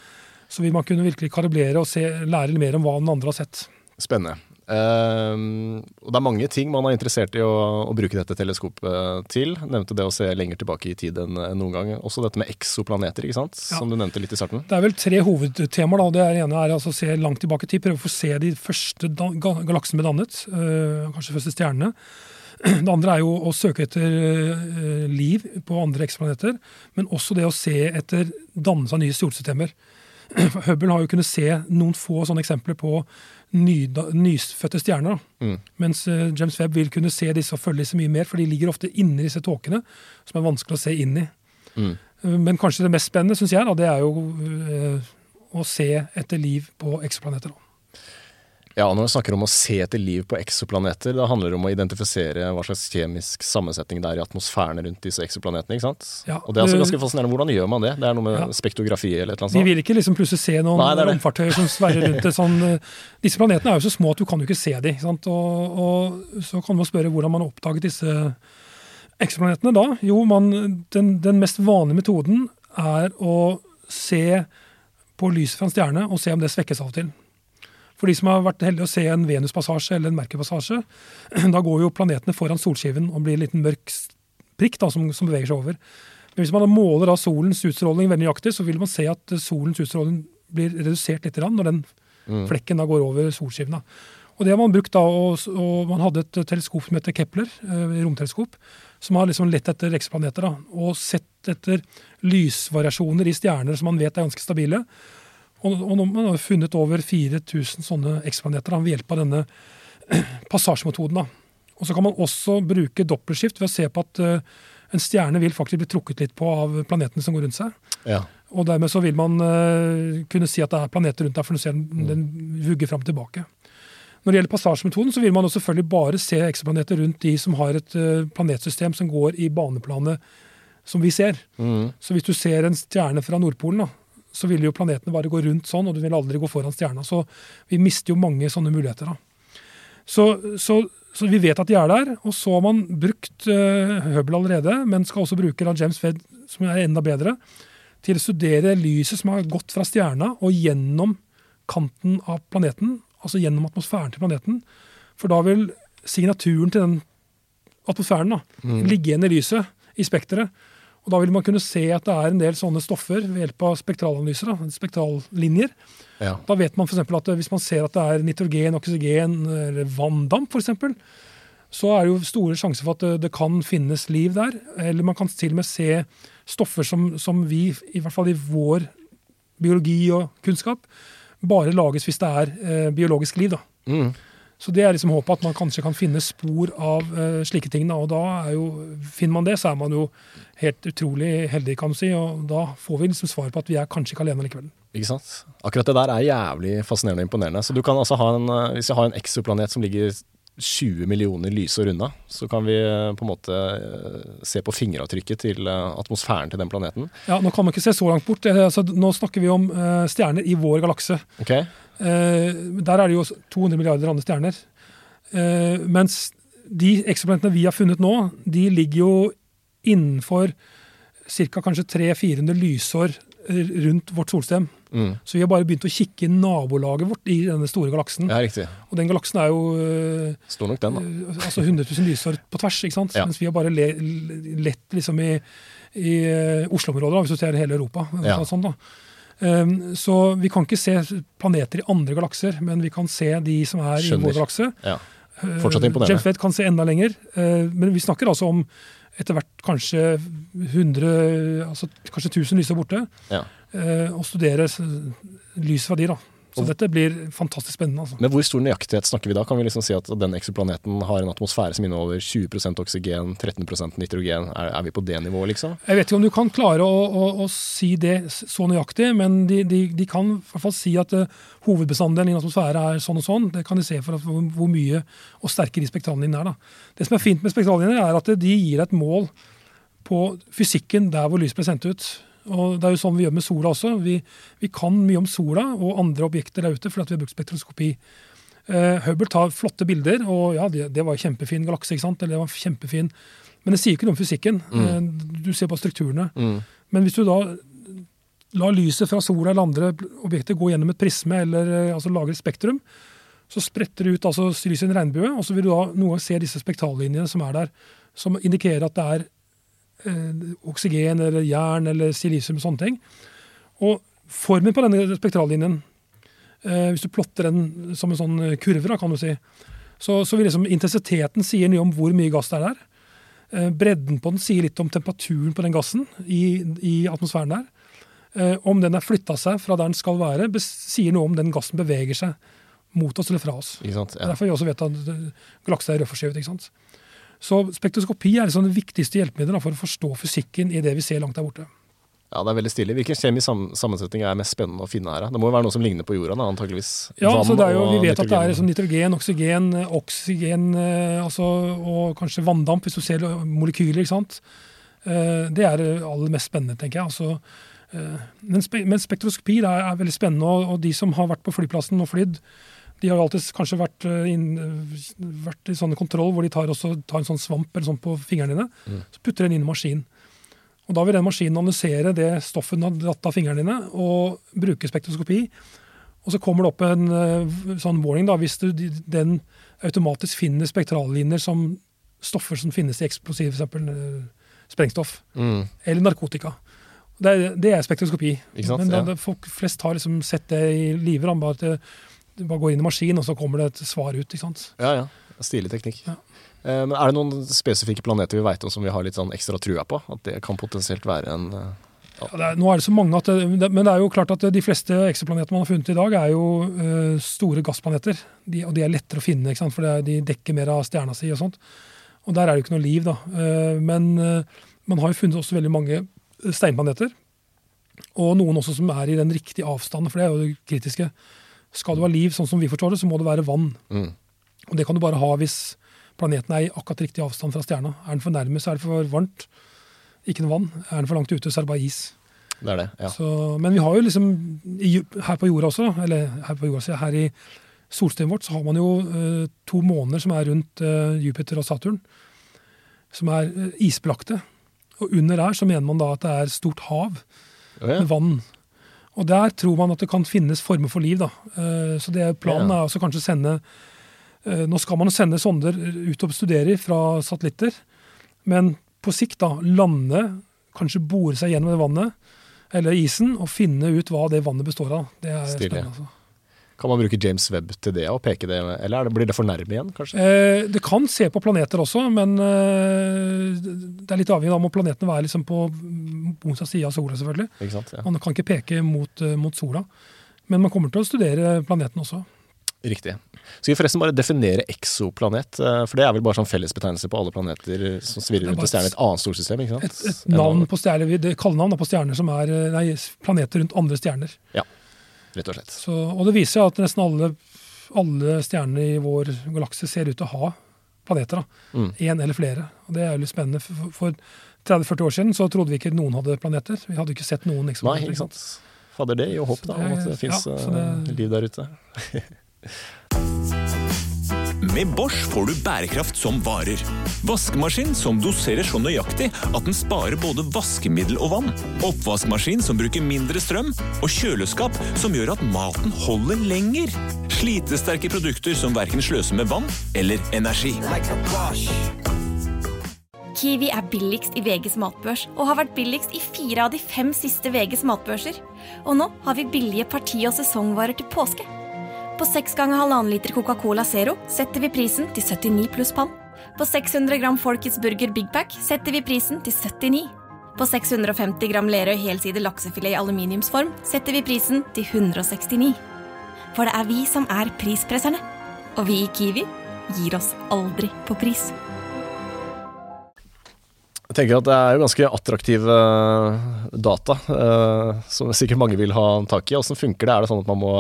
så vil man kunne virkelig karablere og se, lære mer om hva den andre har sett. Spennende. Ehm, og det er mange ting man er interessert i å, å bruke dette teleskopet til. Nevnte det å se lenger tilbake i tid enn enn noen gang. Også dette med eksoplaneter, ikke sant? Ja. som du nevnte litt i starten. Det er vel tre hovedtemaer. da. Det ene er altså å se langt tilbake i tid, prøve å få se de første galaksene ble dannet. øh, kanskje første stjernene. <clears throat> Det andre er jo å søke etter uh, liv på andre eksoplaneter. men også det å se etter dannelse av nye solsystemer. <clears throat> Hubble har jo kunnet se noen få sånne eksempler på nyfødte stjerner. Mm. Mens eh, James Webb vil kunne se disse og følge disse mye mer, for de ligger ofte inni disse tåkene, som er vanskelig å se inn i. Mm. Eh, Men kanskje det mest spennende, syns jeg, da, det er jo eh, å se etter liv på eksoplaneter. da. Ja, Når vi snakker om å se etter liv på eksoplaneter, da handler det om å identifisere hva slags kjemisk sammensetning det er i atmosfærene rundt disse eksoplanetene. ikke sant? Ja, og Det er altså ganske fascinerende. Hvordan gjør man det? Det er noe med Ja. spektografi eller et eller Vi annet sånt? vil ikke liksom plutselig se noen Nei, romfartøyer som sverrer rundt det. sånn. eh, Disse planetene er jo så små at du kan jo ikke se dem. ikke sant? Og, og så kan man spørre hvordan man har oppdaget disse eksoplanetene da. Jo, man, den, den mest vanlige metoden er å se på lyset fra en stjerne og se om det svekkes av og til. For de som har vært heldige å se en Venus-passasje eller en Merkur-passasje, <clears throat> da går jo planetene foran solskiven og blir en liten mørk prikk da, som, som beveger seg over. Men hvis man måler da solens utstråling veldig nøyaktig, så vil man se at solens utstråling blir redusert litt når den Mm. flekken da går over solskiven. Og det har man brukt da, og, og man hadde et teleskop som heter Kepler, eh, romteleskop, som har liksom lett etter eksoplaneter da, og sett etter lysvariasjoner i stjerner som man vet er ganske stabile. Og, og man har funnet over 4000 sånne eksplaneter ved hjelp av denne <clears throat> passasjemetoden. da. Og så kan man også bruke doppelskift ved å se på at eh, en stjerne vil faktisk bli trukket litt på av planetene som går rundt seg. Ja. Og dermed så vil man eh, kunne si at det er planeter rundt der, for du ser den, den vugger fram og tilbake. Når det gjelder passasjemetoden, så vil man selvfølgelig bare se eksoplaneter rundt de som har et eh, planetsystem som går i baneplanet som vi ser. Mm. Så hvis du ser en stjerne fra Nordpolen, da, så vil jo planetene bare gå rundt sånn, og du vil aldri gå foran stjerna. Så vi mister jo mange sånne muligheter. da. Så, så, så vi vet at de er der. Og så har man brukt uh, Hubble allerede, men skal også bruke da James Webb, som er enda bedre, til å studere lyset som har gått fra stjerna og gjennom kanten av planeten, altså gjennom atmosfæren til planeten. For da vil signaturen til den atmosfæren da, ligge igjen i lyset, i spekteret. Og da vil man kunne se at det er en del sånne stoffer ved hjelp av spektralanalyser, da, spektrallinjer. Ja. Da vet man for at hvis man ser at det er nitrogen, oksygen eller vanndamp, eksempel, så er det jo store sjanser for at det, det kan finnes liv der. Eller man kan til og med se stoffer som, som vi, i hvert fall i vår biologi og kunnskap, bare lages hvis det er eh, biologisk liv. da. Mm. Så det er liksom håpet at man kanskje kan finne spor av uh, slike ting. Og da er jo, finner man det, så er man jo helt utrolig heldig, kan man si. Og da får vi liksom svar på at vi er kanskje ikke alene likevel. Ikke sant? Akkurat det der er jævlig fascinerende og imponerende. Så du kan altså ha en, eh, Hvis jeg har en exoplanet som ligger 20 millioner lysår unna, så kan vi eh, på en måte se på fingeravtrykket til atmosfæren til den planeten. Ja, Nå kan man ikke se så langt bort. Altså, nå snakker vi om stjerner i vår galakse. Okay. Eh, der er det jo 200 milliarder andre stjerner. Eh, mens de eksoplanetene vi har funnet nå, de ligger jo innenfor ca. kanskje 300-400 lysår rundt vårt solstem. Mm. Så vi har bare begynt å kikke i nabolaget vårt i denne store galaksen. Ja, riktig. Og den galaksen er jo eh, Stor nok den, da. altså 100 000 lysår på tvers. ikke sant? Ja. Mens vi har bare le, lett liksom i, i Oslo-området, hvis du ser hele Europa. Ja. Sånn, da. Um, så vi kan ikke se planeter i andre galakser, men vi kan se de som er Skjønner. i vår galakse. Ja. Fortsatt imponerende. James Webb kan se enda lenger, men vi snakker altså om etter hvert kanskje 100, altså kanskje 1000 lysår borte. Ja. Og studere lyset fra de. da. Så dette blir fantastisk spennende. altså. Men hvor stor nøyaktighet snakker vi da? Kan vi liksom si at den eksoplaneten har en atmosfære som inneholder 20% oksygen, 13% nitrogen? Er, er, vi på det nivået, liksom? Jeg vet ikke om du kan klare å, å, å si det så nøyaktig, men de, de, de kan i hvert fall si at uh, hovedbestanddelen i en atmosfære er sånn og sånn. Det kan de se for hvor, hvor mye og sterke de spektrallinjene er. da. Det som er fint med spektrallinjer, er at de gir et mål på fysikken der hvor lys ble sendt ut. Og Det er jo sånn vi gjør med sola også. Vi, vi kan mye om sola og andre objekter der ute fordi vi har brukt spektroskopi. Uh, Hubble tar flotte bilder, og ja, det, det var kjempefin galakse. ikke sant? Eller det var kjempefin. Men det sier ikke noe om fysikken. Mm. Uh, du ser på strukturene. Mm. Men hvis du da lar lyset fra sola eller andre objekter gå gjennom et prisme, eller uh, altså lager et spektrum, så spretter det ut altså, lyset i en regnbue, og så vil du da noen gang se disse spektrallinjene som er der, som indikerer at det er Eh, oksygen eller jern eller silisium og sånne ting. Og formen på denne spektrallinjen, eh, hvis du plotter den som en sånn kurve, da, kan du si, så, så vil liksom intensiteten sier noe om hvor mye gass det er der. Eh, bredden på den sier litt om temperaturen på den gassen i, i atmosfæren der. Om den er flytta seg fra der den skal være, sier noe om den gassen beveger seg mot oss eller fra oss. Ikke sant? Ja. Derfor vi også vet at galakser er rødforskrevet. Så spektroskopi er liksom det viktigste hjelpemiddelet for å forstå fysikken i det vi ser langt der borte. Ja, det er veldig stilig. Hvilken kjemisk sammensetning er mest spennende å finne her? Det må jo være noe som ligner på jorda, da, antakeligvis? Ja, Vann så jo, Vi vet nitrogen. at det er liksom nitrogen, oksygen, oksygen eh, altså, og kanskje vanndamp, hvis du ser molekyler. ikke sant? Eh, det er det aller mest spennende, tenker jeg. Altså, eh, men, spektroskopi er, er veldig spennende, og de som har vært på flyplassen og flydd, de har jo alltid kanskje vært, eh, inn, vært i sånne kontroll hvor de tar, også, tar en sånn svamp eller sånn på fingrene dine. Mm. Så putter den inn i maskinen. Og Da vil den maskinen analysere det stoffet den har dratt av fingrene dine, og bruke spektroskopi. Og så kommer det opp en uh, sånn warning da, hvis du, den automatisk finner spektrallinjer som stoffer som finnes i eksplosiv, f.eks. Sprengstoff. Mm. Eller narkotika. Det er, det er spektroskopi. Men da, ja. folk flest har liksom sett det i live. Bare at du bare går inn i maskin, og så kommer det et svar ut. ikke sant? Ja, ja. Stilig teknikk. Ja. Eh, men Er det noen spesifikke planeter vi vet om som vi har litt sånn ekstra trua på? At det kan potensielt være en ja. Ja, er, nå er det så mange at det, Men det er jo klart at de fleste eksoplanetene man har funnet i dag, er jo uh, store gassplaneter. De, og de er lettere å finne, ikke sant? for er, de dekker mer av stjerna si. Og sånt. Og der er det jo ikke noe liv, da. Uh, men uh, man har jo funnet også veldig mange steinplaneter. Og noen også som er i den riktige avstanden, for det er jo det kritiske. Skal du ha liv sånn som vi forstår det, så må det være vann. Mm. Og det kan du bare ha hvis planeten er i akkurat riktig avstand fra stjerna. Er den for nærme, så er det for varmt. Ikke noe vann. Er den for langt ute, så er det bare is. Det er det, ja. Så, men vi har jo liksom her på jorda også, eller her på jorda, her i solsystemet vårt, så har man jo uh, to måner som er rundt uh, Jupiter og Saturn, som er uh, isbelagte. Og under her så mener man da at det er stort hav oh, ja. med vann. Og der tror man at det kan finnes former for liv. da. Eh, så det Planen er også kanskje sende eh, Nå skal man sende sonder ut og studere fra satellitter. Men på sikt da, lande, kanskje bore seg gjennom det vannet eller isen og finne ut hva det vannet består av. Det er Stille. spennende. altså. Kan man bruke James Webb til det og peke det, eller blir det for nærme igjen? kanskje? Eh, det kan se på planeter også, men eh, det er litt avhengig av om planetene er liksom på motsatt side av sola. selvfølgelig. Ikke sant, ja. Man kan ikke peke mot, eh, mot, sola, men man kommer til å studere planeten også. Riktig. Skal vi forresten bare definere eksoplanet? eh, For det er vel bare sånn fellesbetegnelse på alle planeter som svirrer er rundt en stjerne i et annet solsystem? ikke sant? Et, et navn på stjerner, det kallenavn på stjerner som er eh, nei, planeter rundt andre stjerner. Rett og slett. Så, og det viser seg at nesten alle, alle stjernene i vår galakse ser ut til å ha planeter. Én Mm. Eller flere. Og Det er jo litt spennende. For, for 30-40 år siden så trodde vi ikke noen hadde planeter. Vi hadde ikke sett noen Nei, ikke sant. Fader, det gir jo håp da, om at det fins ja, det- liv der ute. <laughs> Med Bosch får du bærekraft som varer. Vaskemaskin som doserer så nøyaktig at den sparer både vaskemiddel og vann. Oppvaskmaskin som bruker mindre strøm. Og kjøleskap som gjør at maten holder lenger. Slitesterke produkter som verken sløser med vann eller energi. Kiwi er billigst i VGs matbørs og har vært billigst i fire av de fem siste VGs matbørser. Og nå har vi billige parti- og sesongvarer til påske. På 6 ganger halvannen liter Coca-Cola Zero setter vi prisen til 79 pluss pann. På 600 gram Folkets Burger Big Pack setter vi prisen til 79. På 650 gram Lerøy helside laksefilet i aluminiumsform setter vi prisen til 169. For det er vi som er prispresserne. Og vi i Kiwi gir oss aldri på pris. Jeg tenker at det er jo ganske attraktive eh, data, eh, som sikkert mange vil ha tak i. Hvordan funker det? Er det sånn at man må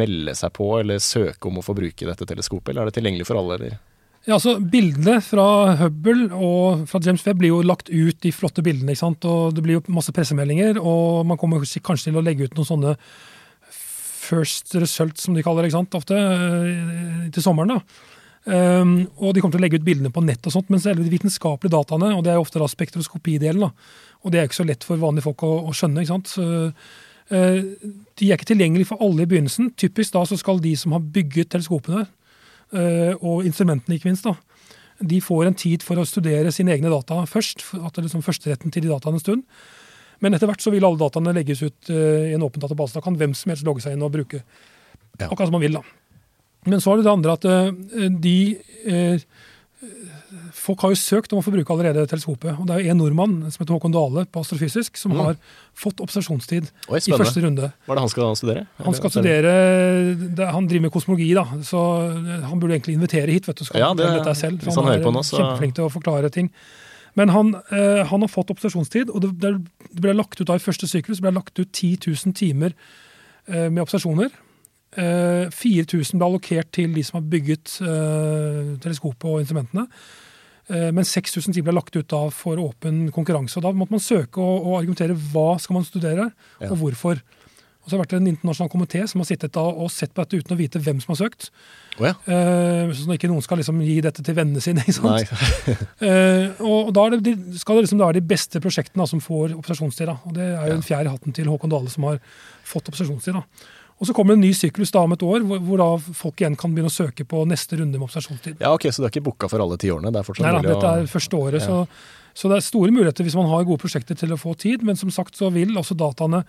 melde seg på eller søke om å få bruke dette teleskopet, eller er det tilgjengelig for alle? Eller? Ja, altså Bildene fra Hubble og fra James Webb blir jo lagt ut, de flotte bildene. ikke sant? Og Det blir jo masse pressemeldinger, og man kommer kanskje til å legge ut noen sånne first results, som de kaller det, ikke sant, ofte, eh, til sommeren. da. Um, og de kommer til å legge ut bildene på nett, og sånt, men selve de vitenskapelige dataene, og det er ofte da spektroskopidelen, da, og det er ikke så lett for vanlige folk å, å skjønne. ikke sant? Så, uh, de er ikke tilgjengelige for alle i begynnelsen. Typisk da så skal de som har bygget teleskopene, uh, og instrumentene ikke minst, da, de får en tid for å studere sine egne data først. At det er liksom førsteretten til de dataene en stund. Men etter hvert så vil alle dataene legges ut uh, i en åpen database. Da kan hvem som helst logge seg inn og bruke Ja. akkurat som man vil. da. Men så er det det andre at eh, de eh, Folk har jo søkt om å få bruke allerede teleskopet. og Det er jo en nordmann som heter Håkon Dale på Astrofysisk, som Mm. har fått observasjonstid Oi, i første runde. Hva er det han skal studere? Han skal studere det, Han driver med kosmologi, da, så han burde egentlig invitere hit. vet du, skal Ja, det- dette selv, for han han, er på nå, så- kjempeflink til å forklare ting. Men han, eh, han har fått observasjonstid, og det, det ble lagt ut da i første syklus ble lagt ut 10 000 timer eh, med observasjoner. Eh, 4000 ble allokert til de som har bygget eh, teleskopet og instrumentene. Eh, men 6000 timer ble lagt ut da for åpen konkurranse. og Da måtte man søke og, og argumentere hva skal man studere, Ja. og hvorfor. Og så har det vært en internasjonal komité som har sittet da og sett på dette uten å vite hvem som har søkt. Oh, ja. Eh, sånn at ikke noen skal liksom gi dette til vennene sine. <laughs> ikke sant? <laughs> Eh, og da det, de, skal det liksom være de beste prosjektene da, som får observasjonstid. Da. Og det er jo en fjær i hatten til Håkon Dale som har fått observasjonstid. Da. Og så kommer det en ny syklus da om et år, hvor, hvor da folk igjen kan begynne å søke på neste runde med observasjonstid. Ja, ok, Så du er ikke booka for alle ti årene? Det er fortsatt Nei mulig dette er første året, Ja. så, så det er store muligheter hvis man har gode prosjekter til å få tid. Men som sagt så vil også dataene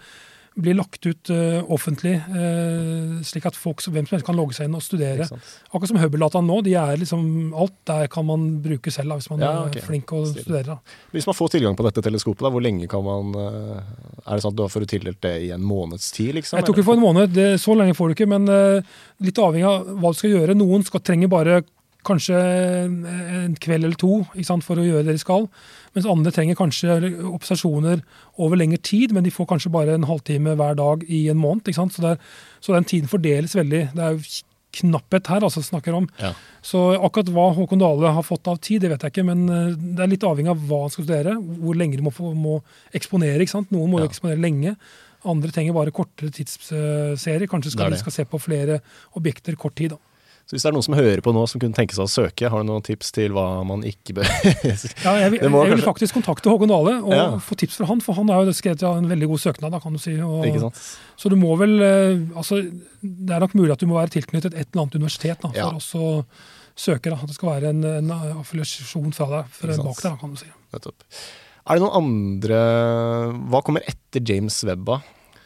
bli lagt ut uh, offentlig, uh, slik at folk, hvem som helst kan logge seg inn og studere. Akkurat som Hubble-dataene nå. de er liksom, Alt der kan man bruke selv da, hvis man Ja, okay. er flink og studerer. Da. Hvis man får tilgang på dette teleskopet, da, hvor lenge kan man uh, Er det sånn at du får tildelt det i en måneds tid, liksom? Jeg tror ikke for en måned, det, så lenge får du ikke, men litt avhengig av hva du skal gjøre. Noen skal, trenger bare kanskje en, kveld eller to sant, for å gjøre det de skal. Mens andre trenger kanskje observasjoner over lengre tid, men de får kanskje bare en halvtime hver dag i en måned. Så, det er, så den tiden fordeles veldig. Det er jo knapphet her, altså snakker om. Ja. Så akkurat hva Håkon Dale har fått av tid, det vet jeg ikke. Men eh, det er litt avhengig av hva han skal studere, hvor lenge de må, må eksponere. Noen må Ja. eksponere lenge. Andre trenger bare kortere tidsserier. Kanskje Det skal er de skal se på flere objekter kort tid. da. Så hvis det er noen som hører på nå som kunne tenke seg å søke, har du noen tips til hva man ikke bør <laughs> Ja, jeg, vil- jeg vil faktisk kontakte Håkon Dale og Ja. få tips fra han, for han har jo skrevet ja, en veldig god søknad. da, kan du si. Og? Så du må vel eh, altså, Det er nok mulig at du må være tilknyttet et eller annet universitet da, for Ja. også å søke. da. At det skal være en, en affiliasjon fra deg fra bak deg, kan du si. Nettopp. Er det noen andre Hva kommer etter James Webb, da?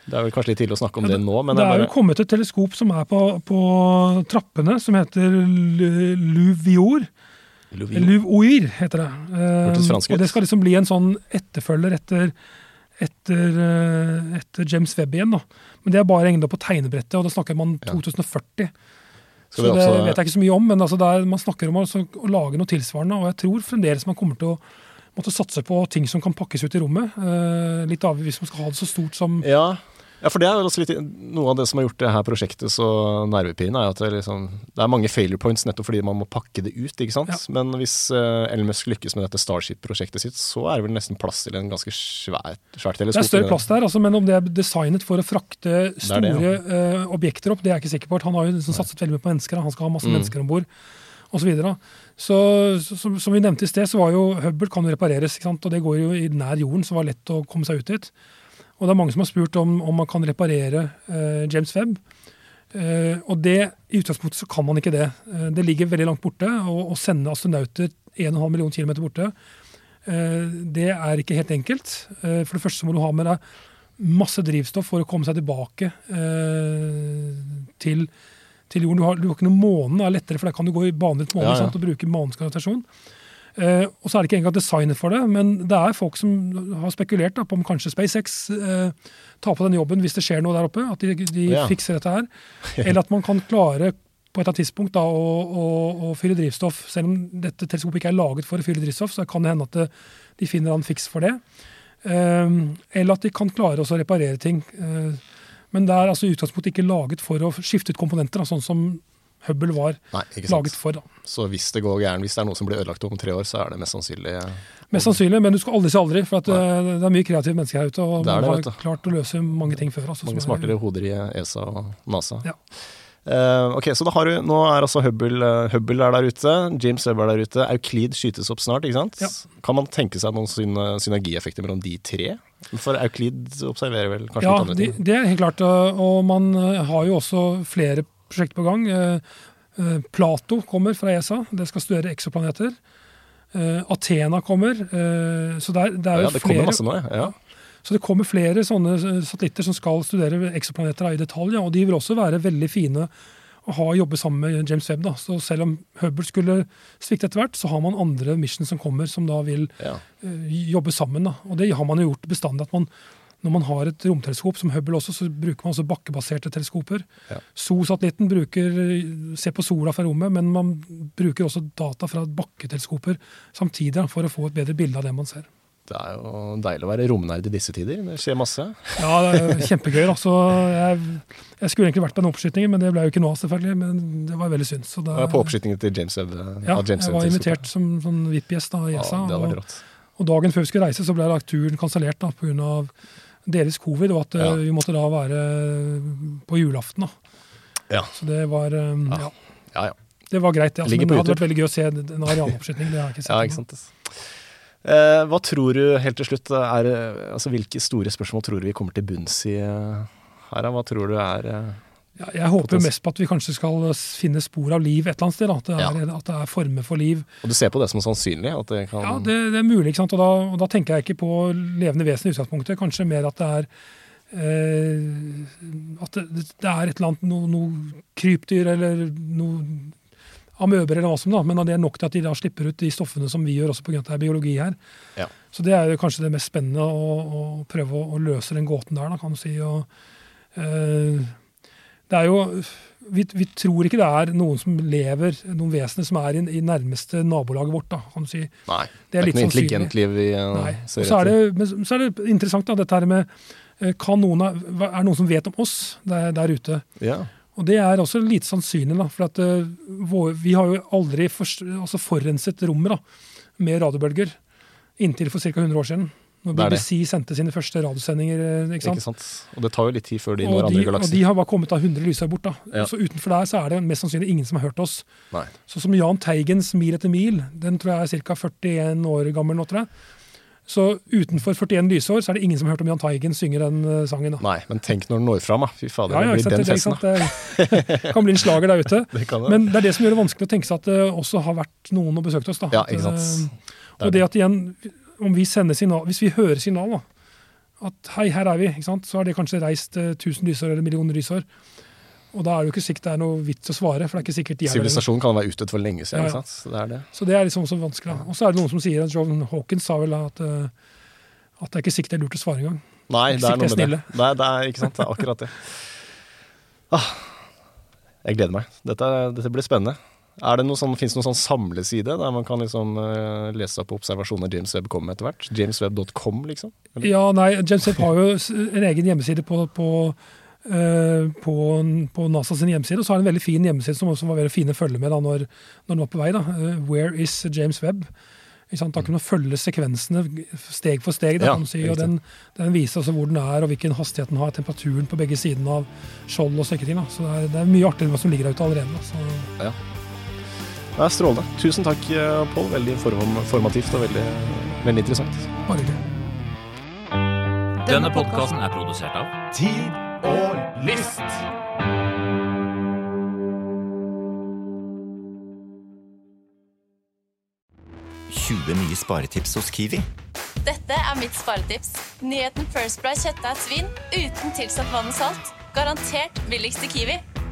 Det er vel kanskje litt tidlig å snakke om det nå, men det er jo kommet et teleskop som er på, på trappene, som heter Louvior. Luvoir heter det. Eh, Hørtes fransk ut. og det skal liksom bli en sånn etterfølger etter, etter, eh, etter James Webb igjen. da. Men det er bare egnet på tegnebrettet, og da snakker man 2040. Ja. Så det også- vet jeg ikke så mye om, men altså man snakker om å lage noe tilsvarende. Og jeg tror fremdeles man kommer til å måtte satse på ting som kan pakkes ut i rommet. Eh, litt avhengig hvis man skal ha det så stort som Ja. Ja, for det er også litt noe av det som har gjort det her prosjektet så nervepirrende, er at det liksom, det er mange failure points nettopp fordi man må pakke det ut, ikke sant. Ja. Men hvis uh, Elmusk lykkes med dette Starship-prosjektet sitt, så er det vel nesten plass til en ganske svært, svært teleskop. Det er større plass der, altså, men om det er designet for å frakte store Det det, ja. uh, objekter opp, det er jeg ikke sikker på. Han har jo liksom satset veldig mye på mennesker. Han skal ha masse Mm. mennesker om bord Og Så, videre. så, så som, som vi nevnte i sted, så var jo Hubble kan jo repareres, ikke sant? og det går jo i nær jorden, så det var lett å komme seg ut dit. Og det er mange som har spurt om, om man kan reparere eh, James Webb. Eh, og det, i utgangspunktet så kan man ikke det. Eh, det ligger veldig langt borte. Å sende astronauter 1,5 million km borte, eh, det er ikke helt enkelt. Eh, for det første så må du ha med deg masse drivstoff for å komme seg tilbake eh, til, til jorden. Du har, du har ikke noen månen, det er lettere, for der kan du gå i bane rundt månen Ja, ja. sant, og bruke månens gravitasjon. Eh, og så er det ikke engang designet for det, men det er folk som har spekulert da, på om kanskje SpaceX eh, tar på den jobben hvis det skjer noe der oppe. At de, de Ja. fikser dette her. <laughs> Eller at man kan klare på et eller annet tidspunkt da, å, å, å fylle drivstoff. Selv om dette teleskopet ikke er laget for å fylle drivstoff, så kan det hende at det, de finner en fiks for det. Eh, eller at de kan klare å reparere ting. Eh, men det er altså i utgangspunktet ikke laget for å skifte ut komponenter, da, sånn som Hubble var Nei, laget for. da. Så hvis det går gæren, hvis det er noe som blir ødelagt om tre år, så er det mest sannsynlig Mest sannsynlig, men du skal aldri si aldri. For at eh, det er mye kreative mennesker her ute, og Det man det, har klart å løse mange ting før. Altså, mange er- smartere hoder i ESA og NASA. Ja. Uh, ok, så da har du, Nå er altså Hubble, eh, Hubble er der ute, James Webb er der ute, Euclid skytes opp snart. ikke sant? Ja. Kan man tenke seg noen synergieffekter mellom de tre? For Euclid observerer vel kanskje Ja, litt andre ting? det er helt klart. eh, Og man eh, har jo også flere prosjekter på gang. Eh, eh, Plato kommer fra ESA. Det skal studere eksoplaneter. Eh, Athena kommer. Så det er, det er jo ja, det flere nå, ja. Så det kommer flere sånne satellitter som skal studere eksoplaneter i detalj. Ja, og de vil også være veldig fine å ha jobbe sammen med James Webb. Da. Så selv om Hubble skulle svikte etter hvert, så har man andre missions som kommer, som da vil ja. jobbe sammen. Da. Og det har man jo gjort bestandig. at man når man har et romteleskop som Hubble også, så bruker man også bakkebaserte teleskoper. Ja. SO-satellitten ser på sola fra rommet, men man bruker også data fra bakketeleskoper samtidig for å få et bedre bilde av det man ser. Det er jo deilig å være romnerd i disse tider. Det skjer masse. Ja, det er kjempegøy. da. Jeg, jeg skulle egentlig vært på den oppskytingen, men det ble jo ikke nå, selvfølgelig. Men det var veldig synd. Så det, På oppskytingen til James Webb. eh, ja, James jeg var invitert som sånn VIP-gjest av ESA. Ja, det hadde vært rått. og dagen før vi skulle reise, så ble turen kansellert pga. Delvis covid, og at eh, Ja. vi måtte da være på julaften. da. Ja. Så det var, eh, ja. Ja, ja. det var greit. det, Altså, men det hadde vært veldig gøy å se en arealoppskyting. Det har jeg ikke sett. Ja, ikke sant. Eh, hva tror du, helt til slutt, er, eh, altså, hvilke store spørsmål tror du vi kommer til bunns i her? Hva tror du er Ja, jeg håper mest på at vi kanskje skal finne spor av liv et eller annet sted. At, det er, at det er former for liv. Og du ser på det som sannsynlig? At det kan Ja, det, det er mulig. ikke sant? Og da, og da tenker jeg ikke på levende vesen i utgangspunktet. Kanskje mer at det er eh, At det, det er et eller annet noe, noe krypdyr eller noe amøber eller hva som da, men det er nok til at de da slipper ut de stoffene som vi gjør, også pga. at det er biologi her. Ja. Så det er jo kanskje det mest spennende, å, å prøve å, å løse den gåten der, da, kan du si. Og, eh, det er jo vi, vi tror ikke det er noen som lever, noen vesener som er i, i nærmeste nabolaget vårt. da, kan du si. Nei. Det er litt ikke noe intelligent liv vi uh, Nei. ser så er, etter. det, men så er det interessant da, dette her med eh, kan noen, av- Er det noen som vet om oss der, der ute? Ja. Og det er også lite sannsynlig. da, for at uh, vår, Vi har jo aldri forst- altså forurenset rommet da, med radiobølger inntil for ca. 100 år siden. Når er det. BBC sendte sine første radiosendinger. eh, ikke sant? Ikke sant? Og det tar jo litt tid før de når andre galakser. og de har bare kommet av 100 lysår bort. da. Ja. Så utenfor der så er det mest sannsynlig ingen som har hørt oss. Nei. Så som Jahn Teigens 'Mil etter mil', den tror jeg er ca. 41 år gammel nå, tror jeg. Så utenfor 41 lysår så er det ingen som har hørt om Jahn Teigen synge den eh, sangen. da. Nei, men tenk når den når fram, da. Fy fader, Ja, ja, det blir den festen. da. det <laughs> kan bli en slager der ute. <laughs> Det kan det. Men det er det som gjør det vanskelig å tenke seg at det også har vært noen og besøkt oss. da. Ja, ikke sant. At, Og det at igjen, om vi sender signal, hvis vi hører signal, da, at hei, her er vi, ikke sant? så har det kanskje reist eh, 1000 lysår eller millioner lysår. Og da er det jo ikke sikkert det er noe vits å svare, for det er ikke sikkert de er. Sivilisasjonen kan være utdødd for lenge siden. Ja, ja. Så det er det. Så det er liksom også vanskelig. Og så er det noen som sier at John Hawkins sa vel at, eh, at det er ikke sikkert det er lurt å svare engang. Nei, det er Sikkert noe med det. Det er, det er ikke sant, det er akkurat det. Ah. Jeg gleder meg. Dette, dette blir spennende. Er det noe sånn, Fins det noen sånn samleside der man kan liksom uh, lese opp observasjoner James Webb kommer med etter hvert? Jameswebb.com, liksom? Eller? Ja, nei, James Webb har jo en egen hjemmeside på, på, uh, på, på NASA sin hjemmeside. Og så har han en veldig fin hjemmeside som også var veldig fine å følge med da når, når den var på vei. da. Uh, Where is James Webb? Ikke sant? Da kunne man følge sekvensene steg for steg. Da, ja, si, og den, den, viser altså hvor den er, og hvilken hastighet den har, temperaturen på begge sidene av skjold og slike ting. Så det er, det er, mye artigere enn hva som ligger der ute allerede. Da, så. Ja. Det er strålende. Tusen takk, eh, Pål. Veldig formativt og veldig, veldig interessant. Bare hyggelig. Denne podkasten er produsert av Tid og List. nye sparetips hos Kiwi. Dette er mitt sparetips. Nyheten First Price kjøttdeig svin uten tilsatt vann og salt. Garantert billigst i Kiwi.